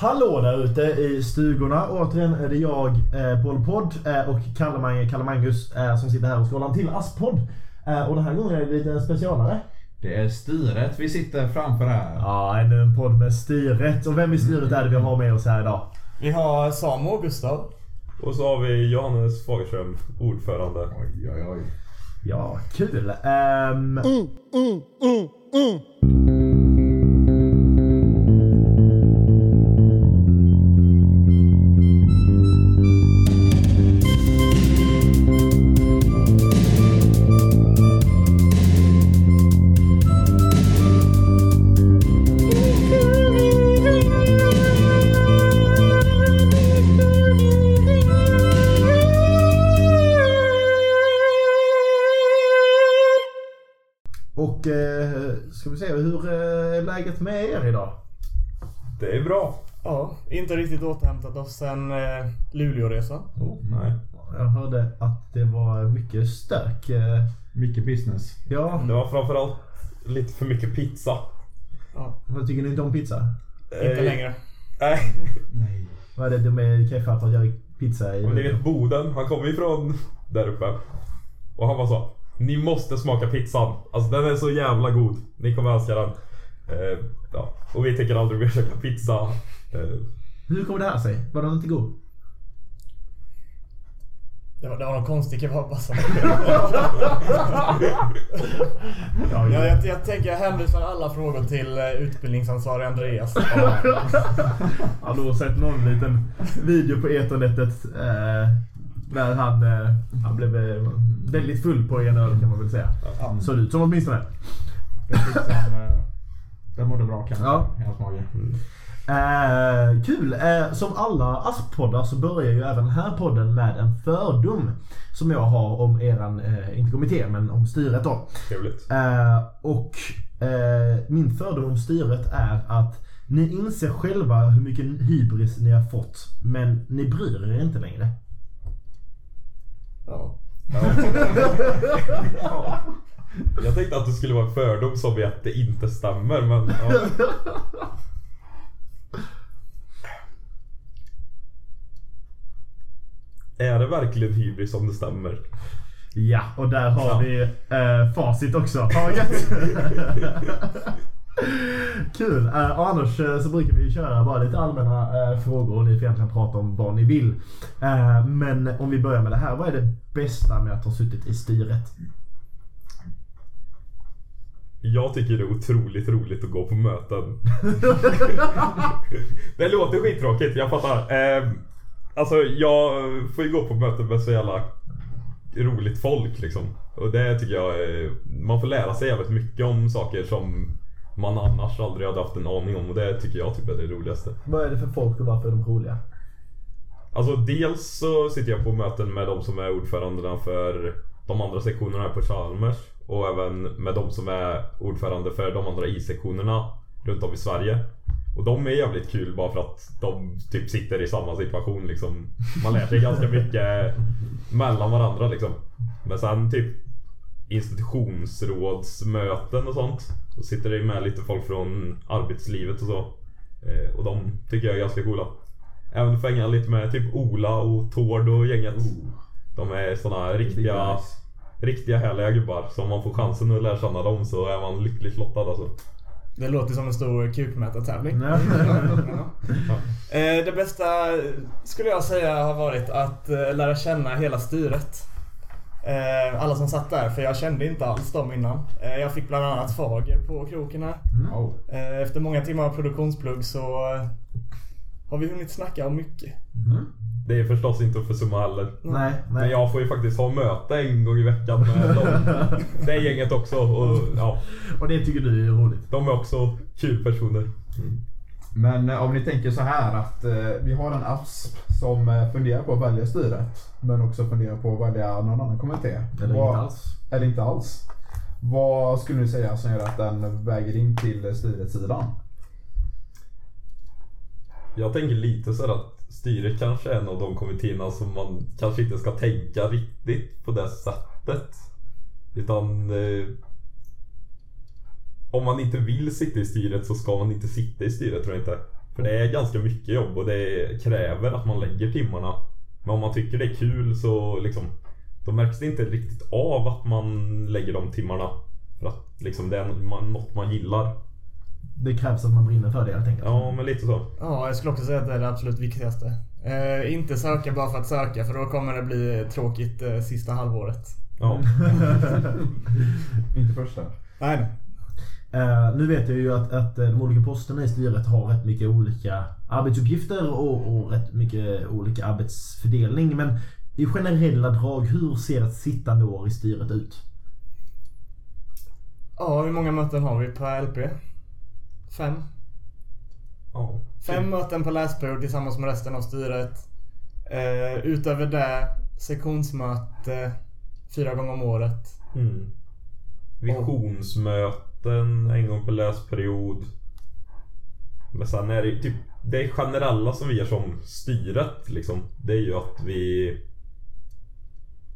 Hallå där ute i stugorna. Återigen är det jag, eh, Paul Podd eh, och Kalle, Mang- Kalle Magnus eh, som sitter här och skålar till Aspodd. Eh, och den här gången är det lite specialare. Det är styret vi sitter framför här. Ja, ännu en podd med styret. Och vem i styret är det vi har med oss här idag? Vi har Samo och Gustav. Och så har vi Johannes Fagerström, ordförande. Oj, oj, oj. Ja, kul. Ehm, och eh, ska vi se, hur eh, är läget med er idag? Det är bra. Ja, inte riktigt återhämtat oss sen eh, Luleåresan. Nej. Jag hörde att det var mycket stök. Eh, Mycket business. ja, Det var framförallt lite för mycket pizza. Ja, vad tycker ni inte om pizza? inte Eh, längre. Nej. Nej. Vad är det de är keffa för att göra pizza i? Men ni vet Boden, han kommer ju från där uppe. Och han var så. Ni måste smaka pizzan. Alltså den är så jävla god. Ni kommer älska den. Eh, ja. Och vi tänker aldrig mer käka pizza. Eh, Hur kommer det här sig? Var den inte god? Det var, det var någon konstig kebab alltså. Ja, jag, jag, jag tänker jag hänvisar alla frågor till eh, utbildningsansvarig Andreas. Har nog sett någon liten video på eternätet eh, där han, eh, han blev eh, väldigt full på en öl kan man väl säga. Ja. Såg det ut som åtminstone. Den eh, den mådde bra kan Ja. säga. i hans mage. Eh, kul! Eh, som alla ASP-poddar så börjar ju även den här podden med en fördom. Som jag har om eran, eh, inte kommitté, men om styret då. trevligt. Eh, och eh, min fördom om styret är att ni inser själva hur mycket hybris ni har fått. Men ni bryr er inte längre. Ja. Ja. Jag tänkte att det skulle vara en fördom som i att det inte stämmer men ja. Är det verkligen hybris om det stämmer? Ja, och där har Ja. vi eh, facit också. Kul! Och annars eh, så brukar vi ju köra bara lite allmänna eh, frågor och ni får egentligen prata om vad ni vill. Eh, men om vi börjar med det här. Vad är det bästa med att ha suttit i styret? Jag tycker det är otroligt roligt att gå på möten. det låter skittråkigt, jag fattar. Eh, alltså jag får ju gå på möten med så jävla roligt folk liksom. Och det tycker jag Man får lära sig jävligt mycket om saker som man annars aldrig hade haft en aning om. Och det tycker jag typ är det roligaste. Vad är det för folk och varför är de roliga? Alltså dels så sitter jag på möten med de som är ordförandena för de andra sektionerna här på Chalmers. Och även med de som är ordförande för de andra I-sektionerna runt om i Sverige. Och de är jävligt kul bara för att de typ sitter i samma situation liksom. Man lär sig ganska mycket mellan varandra liksom. Men sen typ institutionsrådsmöten och sånt. Så sitter det med lite folk från arbetslivet och så. Eh, Och de tycker jag är ganska coola. Även får hänga lite med typ Ola och Tord och gänget. De är såna riktiga, nice. riktiga härliga gubbar. Så om man får chansen att lära känna dem så är man lyckligt lottad alltså. Det låter som en stor kukmätartävling. Ja. Eh, det bästa skulle jag säga har varit att eh, lära känna hela styret. Eh, alla som satt där, för jag kände inte alls dem innan. Eh, jag fick bland annat Fager på kroken här. Oh. Eh, efter många timmar av produktionsplugg så har vi hunnit snacka om mycket. Det är förstås inte att försumma heller. Nej, Men nej. jag får ju faktiskt ha möte en gång i veckan med dem. det gänget också. Och ja, Och det tycker du är roligt? de är också kul personer. Men eh, om ni tänker så här att eh, vi har en ASP som eh, funderar på att välja styret. Men också funderar på att välja någon annan kommitté. Eller Vad- inte alls? Eller inte alls. Vad skulle ni säga som gör att den väger in till styrets sidan? Jag tänker lite så här att styret kanske är en av de kommittéerna som man kanske inte ska tänka riktigt på det sättet. Utan om man inte vill sitta i styret så ska man inte sitta i styret tror jag inte. För det är ganska mycket jobb och det kräver att man lägger timmarna. Men om man tycker det är kul så liksom Då märks det inte riktigt av att man lägger de timmarna. För att liksom det är något man gillar. Det krävs att man brinner för det helt enkelt. Ja, men lite så. Ja, jag skulle också säga att det är det absolut viktigaste. Eh, inte söka bara för att söka för då kommer det bli tråkigt eh, sista halvåret. Ja. Inte första. Nej, nej. Eh, nu vet jag ju att, att eh, de olika posterna i styret har rätt mycket olika arbetsuppgifter och, och rätt mycket olika arbetsfördelning. Men i generella drag, hur ser ett sittande år i styret ut? Ja, hur många möten har vi per LP? Fem? ja. Fem möten per läsperiod tillsammans med resten av styret. Eh, utöver det, sektionsmöte fyra gånger om året. Mm. Visionsmöten en gång per läsperiod. Men sen är det typ det generella som vi gör som styret liksom. Det är ju att vi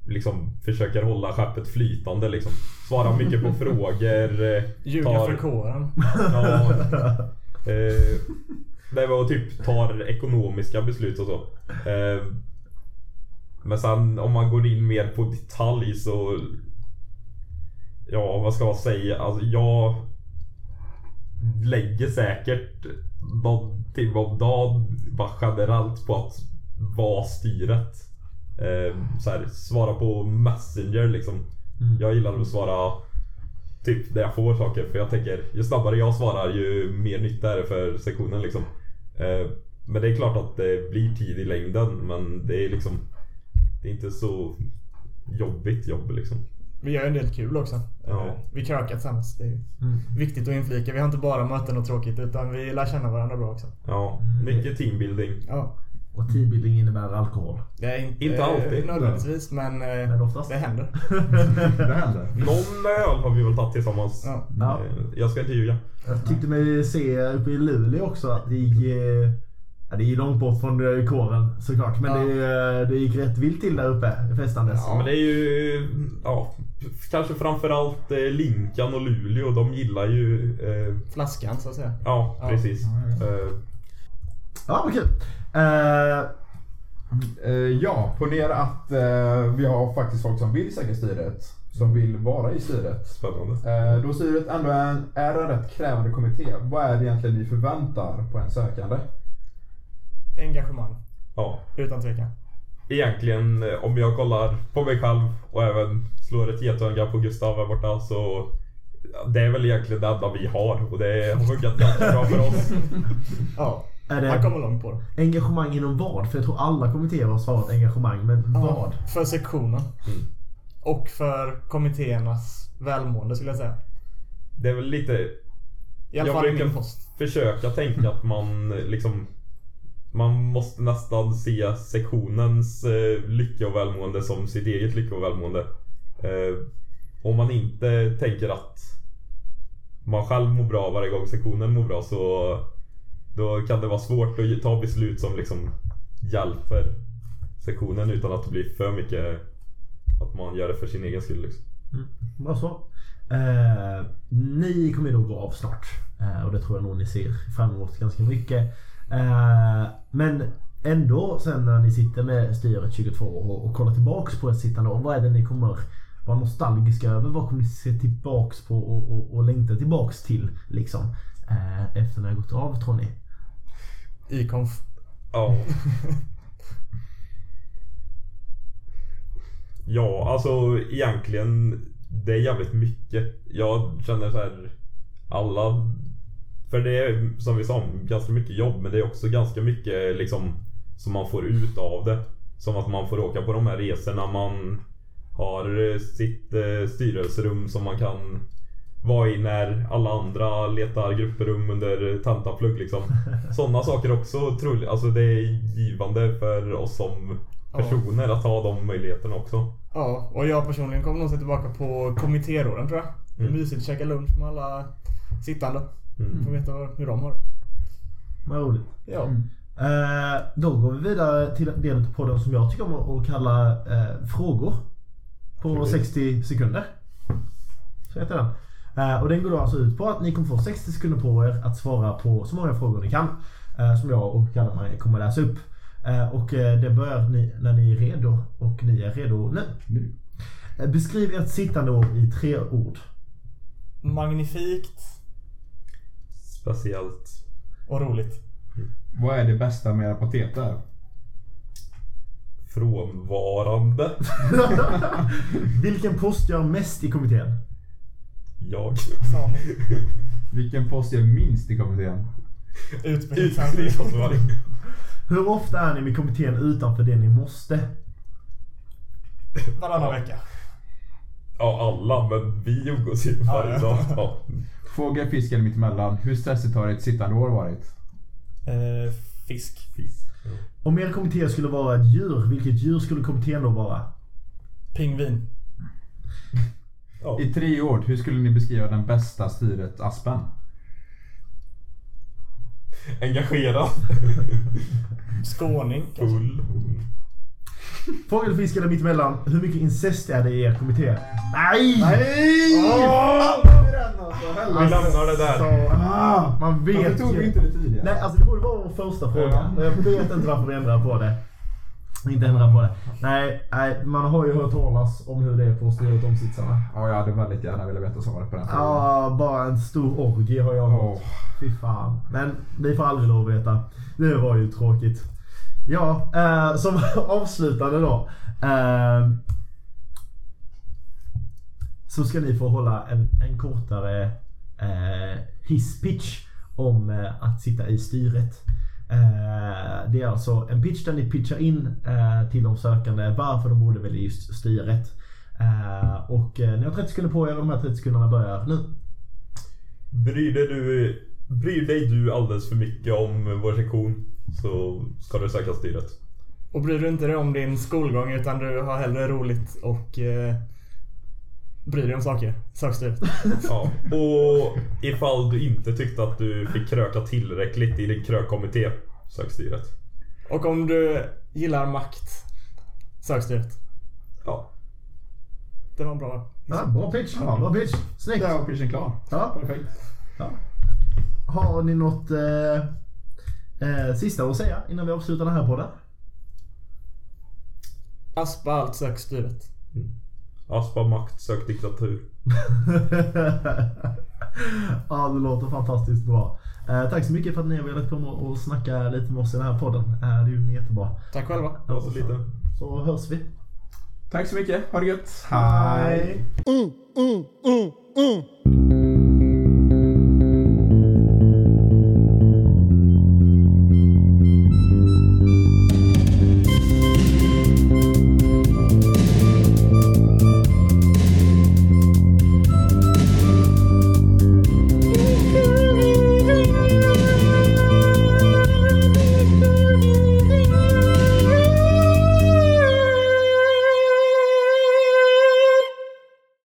liksom försöker hålla skeppet flytande liksom. Svarar mycket på frågor. eh, Ljuga tar- för kåren. Ja. Eh, det var typ tar ekonomiska beslut och så. Eh, men sen om man går in mer på detalj så... Ja, vad ska jag säga? Alltså jag lägger säkert någon timme om dagen bara generellt på att vara styret. Eh, så här, svara på Messenger liksom. Jag gillar att svara typ där jag får saker. För jag tänker, ju snabbare jag svarar ju mer nytta är det för sektionen liksom. Eh, men det är klart att det blir tid i längden men det är liksom Det är inte så jobbigt jobb liksom. Vi gör en del kul också. Ja. Eh, Vi krökar tillsammans. Det är viktigt att inflika. Vi har inte bara möten och tråkigt utan vi lär känna varandra bra också. Ja, mycket teambuilding. Ja. Och teambuilding innebär alkohol. Det är inte, Inte alltid. nödvändigtvis men, eh, Men oftast. det händer. Det händer. Någon öl har vi väl tagit tillsammans. Ja. Ja. Eh, Jag ska inte ljuga. Jag tyckte mig se uppe i Luleå också att det gick... Ja, det är ju långt bort från eh, kåren såklart. Men Ja. det, eh, det gick rätt vilt till där uppe festandes. Ja men det är ju, ja, kanske framförallt eh, Linkan och Luleå. De gillar ju, eh, Flaskan så att säga. ja Ja. precis. Eh, Ja, vad kul. Eh, ja, ponera att eh, vi har faktiskt folk som vill söka styret. Som vill vara i styret. spännande. Eh, då styret ändå är en, är en rätt krävande kommitté. Vad är det egentligen ni förväntar på en sökande? Engagemang. Ja. Utan tvekan. Egentligen eh, om jag kollar på mig själv och även slår ett getöga på Gustav här borta så det är väl egentligen det enda vi har och det har funkat ganska bra för oss. Ja. Är det- Man kommer långt på det. engagemang inom vad? För jag tror alla kommittéer har svarat engagemang. Men vad? För sektionen. Mm. Och för kommittéernas välmående skulle jag säga. Det är väl lite I alla Jag fall i brukar min post. försöka tänka att man liksom man måste nästan se sektionens eh, lycka och välmående som sitt eget lycka och välmående. Eh, om man inte tänker att man själv mår bra varje gång sektionen mår bra så då kan det vara svårt att ta beslut som liksom hjälper sektionen utan att det blir för mycket att man gör det för sin egen skull. Liksom. Mm. Bra så. Eh, ni kommer ju då gå av snart. Eh, och det tror jag nog ni ser fram emot ganska mycket. Eh, men ändå sen när ni sitter med styret 22 och, och kollar tillbaks på ett sittande år. Vad är det ni kommer vara nostalgiska över? Vad kommer ni se tillbaks på och, och, och längta tillbaks till? Liksom. Eh, efter när jag gått av tror ni? I konf. Ja. Ja, alltså egentligen det är jävligt mycket. Jag känner så här alla för det är som vi sa ganska mycket jobb men det är också ganska mycket liksom som man får ut av det. Som att man får åka på de här resorna. Man har eh, sitt eh, styrelserum som man kan vara i när alla andra letar grupprum under tentaplugg liksom. Sådana saker också troligt. Alltså det är givande för oss som personer att ha de möjligheterna också. Ja, och jag personligen kommer se tillbaka på kommittéråden tror jag. Det är Mm. mysigt att käka lunch med alla sittande. Mm. Få veta vad- hur de har det. Vad roligt. Ja. Eh, då går vi vidare till en del av podden som jag tycker om att kalla eh, frågor. På Trevligt. 60 sekunder. Så heter den. Eh, och den går då alltså ut på att ni kommer få 60 sekunder på er att svara på så många frågor ni kan. eh, som jag och Kalmar kommer läsa upp. Eh, och eh, det börjar ni, när ni är redo. Och ni är redo nu. Nu. Eh, Beskriv ert sittande år i tre ord. Magnifikt Speciellt. och roligt. Vad är det bästa med era pateter? Frånvarande. Vilken post gör mest i kommittén? Jag. Vilken post är minst i kommittén? utbildningsansvarig. Hur ofta är ni med kommittén utanför det ni måste? Varannan vecka. Ja, alla, men vi umgås ju varje ja. dag. Fågel, fisk eller mittemellan. Hur stressigt har ert sittande år varit? Eh, fisk. Fisk. Ja. Om er kommitté skulle vara ett djur, vilket djur skulle kommittén då vara? Pingvin. Ja. I tre ord, hur skulle ni beskriva den bästa styret Aspen? Engagerad. Skåning. Full. Fågel, fisk eller mittemellan. Hur mycket incest är det i er kommitté? Nej! Nej! Åh! Vi lämnar det där. Så, Ah, man vet Varför tog ju. vi inte det tidigare? Nej, alltså det borde vara vår första fråga. Ja. Jag vet inte varför vi ändrar på det. Inte ändrar på det. Nej, nej, man har ju hört talas om hur det är på styret om sitsarna. Ja, jag hade väldigt gärna velat veta svaret på den frågan. Ja, bara en stor orgie har jag hört. Åh. Fy fan. Men vi får aldrig lov att veta. Det var ju tråkigt. Ja, eh, som avslutande då. Eh, så ska ni få hålla en, en kortare eh, hisspitch om eh, att sitta i styret. Eh, det är alltså en pitch där ni pitchar in eh, till de sökande varför de borde välja just styret. Eh, och eh, ni har 30 sekunder på er och de här 30 sekunderna börjar nu. Bryr dig, du, bryr dig du alldeles för mycket om vår sektion så ska du söka styret. Och bryr du inte dig om din skolgång utan du har hellre roligt och eh, bryr dig om saker. Sök styret. Ja. Och ifall du inte tyckte att du fick kröka tillräckligt i din krökkommitté, sök styret. Och om du gillar makt. Sök styret. Ja. Det var bra. Ja, bra pitch. Ja, bra pitch. Snyggt. Där var pitchen klar. Ja. Perfekt. Ja. Har ni något eh, eh, sista att säga innan vi avslutar den här podden? Aspa allt, sök styret. Aspa makt, sök diktatur. ja, det låter fantastiskt bra. Eh, tack så mycket för att ni har velat komma och snacka lite med oss i den här podden. Eh, det är ju jättebra. Tack själva. Det var så lite. Så hörs vi. Tack så mycket. Ha det gött. Hej. mm, mm, mm.